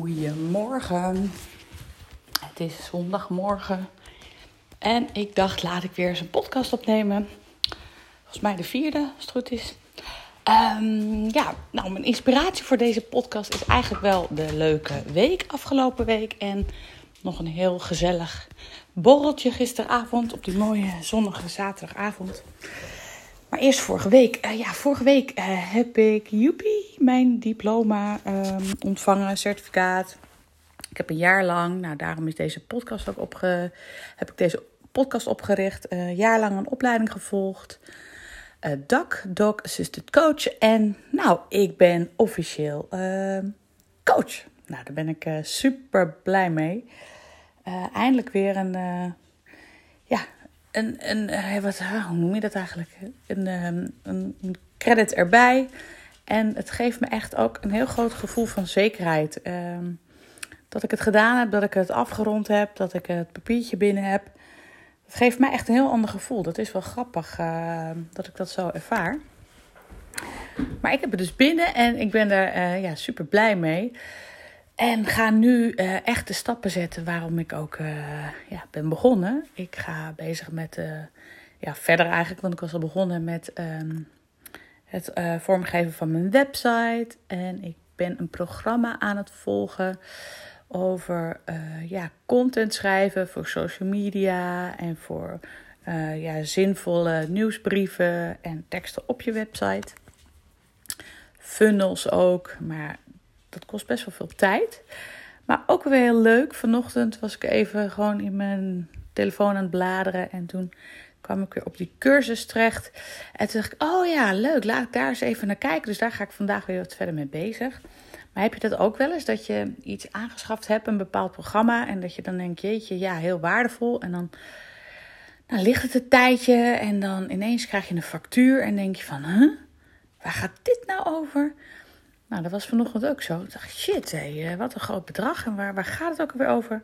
Goedemorgen. Het is zondagmorgen. En ik dacht, laat ik weer eens een podcast opnemen. Volgens mij de vierde, als het goed is. Ehm, ja, nou, mijn inspiratie voor deze podcast is eigenlijk wel de leuke week, afgelopen week. En nog een heel gezellig borreltje gisteravond op die mooie zonnige zaterdagavond. Maar eerst vorige week. Uh, ja, vorige week uh, heb ik, joepie, mijn diploma um, ontvangen, certificaat. Ik heb een jaar lang, nou daarom is deze podcast ook opge, heb ik deze podcast opgericht. Een uh, jaar lang een opleiding gevolgd. DAC, Dog Assisted Coach. En nou, ik ben officieel ehm, coach. Nou, daar ben ik super blij mee. eindelijk weer een, ja, een, een, eh, wat, ah, hoe noem je dat eigenlijk? Een, ehm, een, een, credit erbij. En het geeft me echt ook een heel groot gevoel van zekerheid. Ehm, dat ik het gedaan heb, dat ik het afgerond heb, dat ik het papiertje binnen heb. Het geeft mij echt een heel ander gevoel. Dat is wel grappig ehm, dat ik dat zo ervaar. Maar ik heb het dus binnen en ik ben er uh, ja, super blij mee. En ga nu uh, echt de stappen zetten waarom ik ook uh, ja, ben begonnen. Ik ga bezig met, uh, ja, verder eigenlijk, want ik was al begonnen met um, het vormgeven van mijn website. En ik ben een programma aan het volgen over ja, content schrijven voor social media en voor ja, zinvolle nieuwsbrieven en teksten op je website. Funnels ook, maar dat kost best wel veel tijd. Maar ook weer heel leuk. Vanochtend was ik even gewoon in mijn telefoon aan het bladeren. En toen kwam ik weer op die cursus terecht. En toen dacht ik, oh ja, leuk, laat ik daar eens even naar kijken. Dus daar ga ik vandaag weer wat verder mee bezig. Maar heb je dat ook wel eens? Dat je iets aangeschaft hebt, een bepaald programma. En dat je dan denkt, jeetje, ja, heel waardevol. En dan, ligt het een tijdje. En dan ineens krijg je een factuur. En denk je van, huh? Waar gaat dit nou over? Nou, dat was vanochtend ook zo. Ik dacht, shit, hé, eh, wat een groot bedrag. En waar, waar gaat het ook alweer over?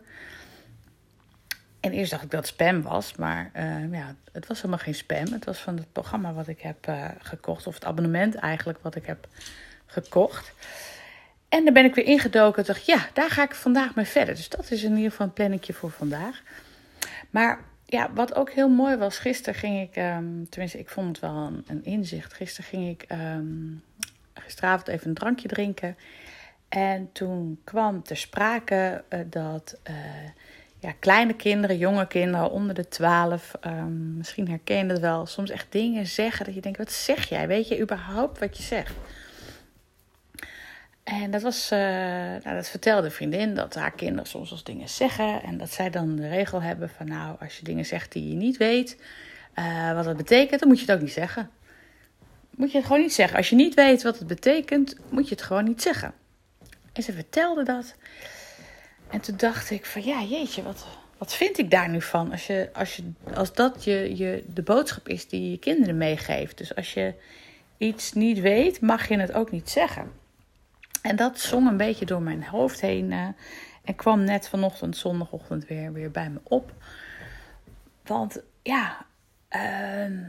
En eerst dacht ik dat het spam was, maar uh, ja, het was helemaal geen spam. Het was van het programma wat ik heb uh, gekocht, of het abonnement eigenlijk wat ik heb gekocht. En dan ben ik weer ingedoken en dacht, ja, daar ga ik vandaag mee verder. Dus dat is in ieder geval een plannetje voor vandaag. Maar ja, wat ook heel mooi was, gisteren ging ik, um, tenminste ik vond het wel een, inzicht. Gisteren ging ik um, gisteravond even een drankje drinken. En toen kwam ter sprake uh, dat uh, ja, kleine kinderen, jonge kinderen onder de 12, um, misschien herken je het wel, soms echt dingen zeggen dat je denkt: wat zeg jij? Weet je überhaupt wat je zegt? En dat, was, uh, nou, dat vertelde een vriendin dat haar kinderen soms als dingen zeggen. En dat zij dan de regel hebben van nou, als je dingen zegt die je niet weet, wat dat betekent, dan moet je het ook niet zeggen moet je het gewoon niet zeggen. Als je niet weet wat het betekent, moet je het gewoon niet zeggen. En ze vertelde dat. En toen dacht ik van ja, jeetje, wat, wat vind ik daar nu van? Als, je, als, je, als dat je, je, de boodschap is die je kinderen meegeeft. Dus als je iets niet weet, mag je het ook niet zeggen. En dat zong een beetje door mijn hoofd heen. Uh, en kwam net vanochtend, zondagochtend, weer, weer bij me op. Want ja, uh,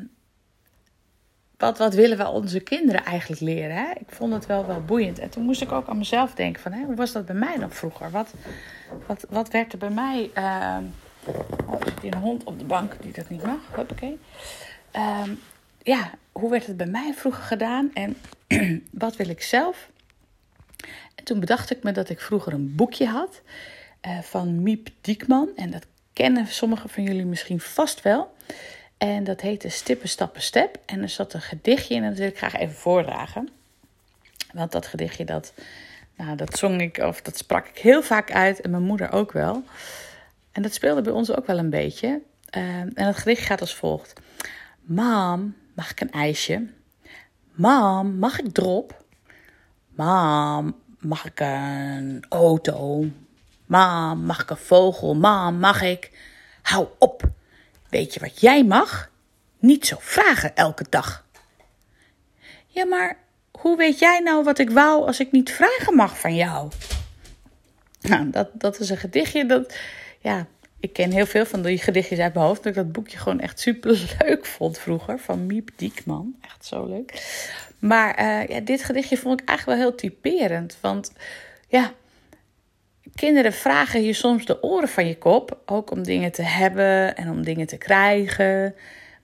wat, wat willen we onze kinderen eigenlijk leren? Hè? Ik vond het wel wel boeiend. En toen moest ik ook aan mezelf denken van, hè, hoe was dat bij mij dan vroeger? Wat, wat, wat werd er bij mij... Uh, oh, er zit een hond op de bank die dat niet mag. Hoppakee. Uh, ja, hoe werd het bij mij vroeger gedaan? En wat wil ik zelf? En toen bedacht ik me dat ik vroeger een boekje had uh, van Miep Diekman. En dat kennen sommigen van jullie misschien vast wel. En dat heette Stippen, Stappen, Step. En er zat een gedichtje in en dat wil ik graag even voordragen. Want dat gedichtje, dat, nou, dat zong ik, of dat sprak ik heel vaak uit. En mijn moeder ook wel. En dat speelde bij ons ook wel een beetje. Uh, en het gedicht gaat als volgt. Mam, mag ik een ijsje? Mam, mag ik drop? Mam, mag ik een auto? Mam, mag ik een vogel? Mam, mag ik... Hou op! Weet je wat jij mag? Niet zo vragen elke dag. Ja, maar hoe weet jij nou wat ik wou als ik niet vragen mag van jou? Nou, dat, dat is een gedichtje dat, ja, ik ken heel veel van die gedichtjes uit mijn hoofd. Dat ik dat boekje gewoon echt super leuk vond vroeger. Van Miep Diekman. Echt zo leuk. Maar uh, ja, dit gedichtje vond ik eigenlijk wel heel typerend. Want ja, kinderen vragen je soms de oren van je kop, ook om dingen te hebben en om dingen te krijgen.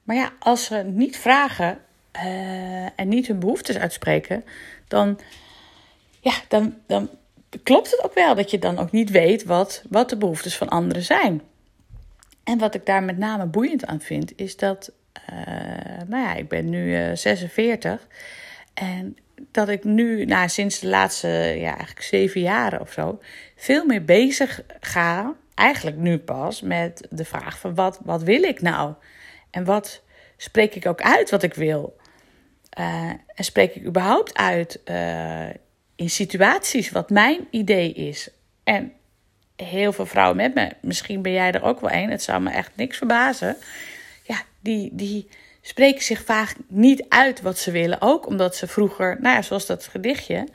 Maar ja, als ze niet vragen uh, en niet hun behoeftes uitspreken, dan, ja, dan, dan klopt het ook wel dat je dan ook niet weet wat, wat de behoeftes van anderen zijn. En wat ik daar met name boeiend aan vind, is dat, uh, nou ja, ik ben nu uh, 46 en dat ik nu, nou, sinds de laatste, ja, eigenlijk zeven jaren of zo, veel meer bezig ga, eigenlijk nu pas, met de vraag van wat, wat wil ik nou? En wat spreek ik ook uit wat ik wil? Uh, en spreek ik überhaupt uit uh, in situaties wat mijn idee is? En heel veel vrouwen met me, misschien ben jij er ook wel een, het zou me echt niks verbazen. Ja, die, die spreken zich vaak niet uit wat ze willen. Ook omdat ze vroeger, nou ja, zoals dat gedichtje,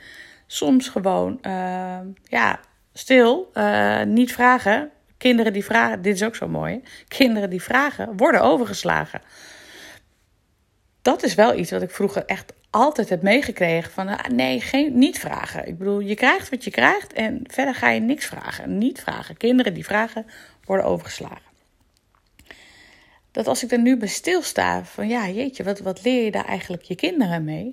soms gewoon, uh, ja, stil, niet vragen. Kinderen die vragen, dit is ook zo mooi. Kinderen die vragen, worden overgeslagen dat is wel iets wat ik vroeger echt altijd heb meegekregen. Van ah, nee, geen, niet vragen. Ik bedoel, je krijgt wat je krijgt en verder ga je niks vragen. Niet vragen. Kinderen die vragen worden overgeslagen. Dat als ik er nu bij stilsta, van ja, jeetje, wat, wat leer je daar eigenlijk je kinderen mee?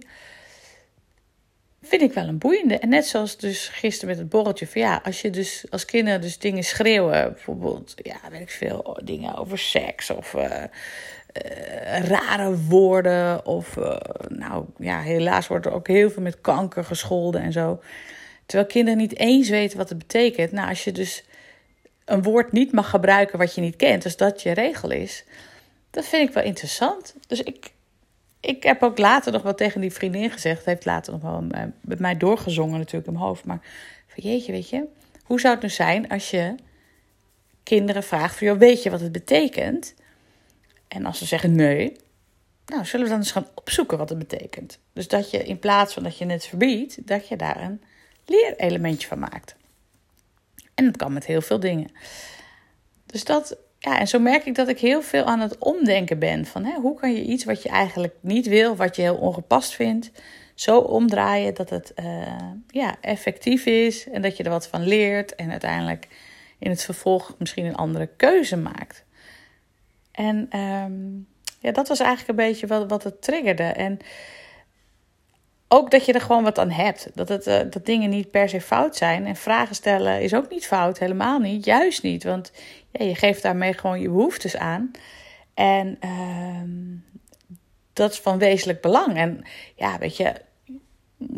Vind ik wel een boeiende. En net zoals dus gisteren met het borreltje. Van ja, als je dus als kinderen dus dingen schreeuwen. Bijvoorbeeld, ja, weet ik veel, dingen over seks of... Uh, uh, rare woorden. Of, uh, nou ja, helaas wordt er ook heel veel met kanker gescholden en zo. Terwijl kinderen niet eens weten wat het betekent. Nou, als je dus een woord niet mag gebruiken wat je niet kent, dus dat je regel is, dat vind ik wel interessant. Dus ik, ik heb ook later nog wat tegen die vriendin gezegd. Heeft later nog wel uh, met mij doorgezongen, natuurlijk in mijn hoofd. Maar van jeetje, weet je, hoe zou het nu zijn als je kinderen vraagt: van, weet je wat het betekent? En als ze zeggen nee, nou, zullen we dan eens gaan opzoeken wat het betekent. Dus dat je in plaats van dat je het verbiedt, dat je daar een leerelementje van maakt. En dat kan met heel veel dingen. Dus dat, ja, en zo merk ik dat ik heel veel aan het omdenken ben. Van hè, hoe kan je iets wat je eigenlijk niet wil, wat je heel ongepast vindt, zo omdraaien dat het uh, ja, effectief is en dat je er wat van leert en uiteindelijk in het vervolg misschien een andere keuze maakt. En um, ja, dat was eigenlijk een beetje wat, wat het triggerde. En ook dat je er gewoon wat aan hebt. Dat, het, uh, dat dingen niet per se fout zijn. En vragen stellen is ook niet fout, helemaal niet. Juist niet, want ja, je geeft daarmee gewoon je behoeftes aan. En uh, dat is van wezenlijk belang. En ja, weet je,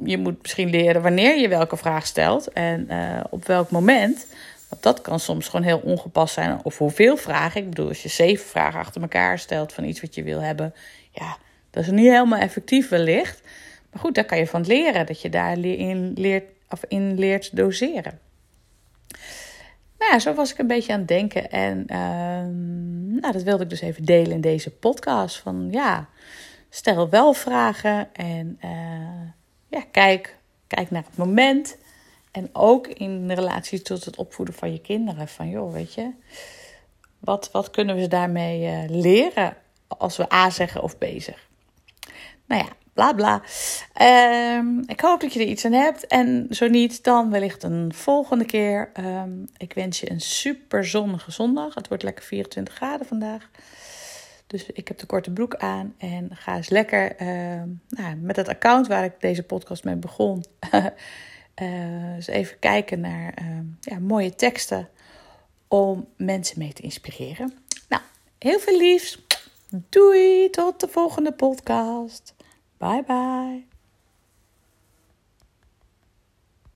je moet misschien leren wanneer je welke vraag stelt en uh, op welk moment. Want dat kan soms gewoon heel ongepast zijn. Of hoeveel vragen. Ik bedoel, als je zeven vragen achter elkaar stelt van iets wat je wil hebben. Ja, dat is niet helemaal effectief wellicht. Maar goed, daar kan je van leren. Dat je daarin leert, of in leert doseren. Nou ja, zo was ik een beetje aan het denken. En uh, nou, dat wilde ik dus even delen in deze podcast. Van ja, stel wel vragen. En uh, ja, kijk, kijk naar het moment. En ook in relatie tot het opvoeden van je kinderen. Van joh, weet je, wat, wat kunnen we daarmee uh, leren als we A zeggen of B zeggen? Nou ja, bla bla. Uh, ik hoop dat je er iets aan hebt. En zo niet, dan wellicht een volgende keer. Um, ik wens je een super zonnige zondag. Het wordt lekker 24 graden vandaag. Dus ik heb de korte broek aan en ga eens lekker uh, nou, met het account waar ik deze podcast mee begon. Uh, dus even kijken naar ja, mooie teksten om mensen mee te inspireren. Nou, heel veel liefs. Doei, tot de volgende podcast. Bye bye.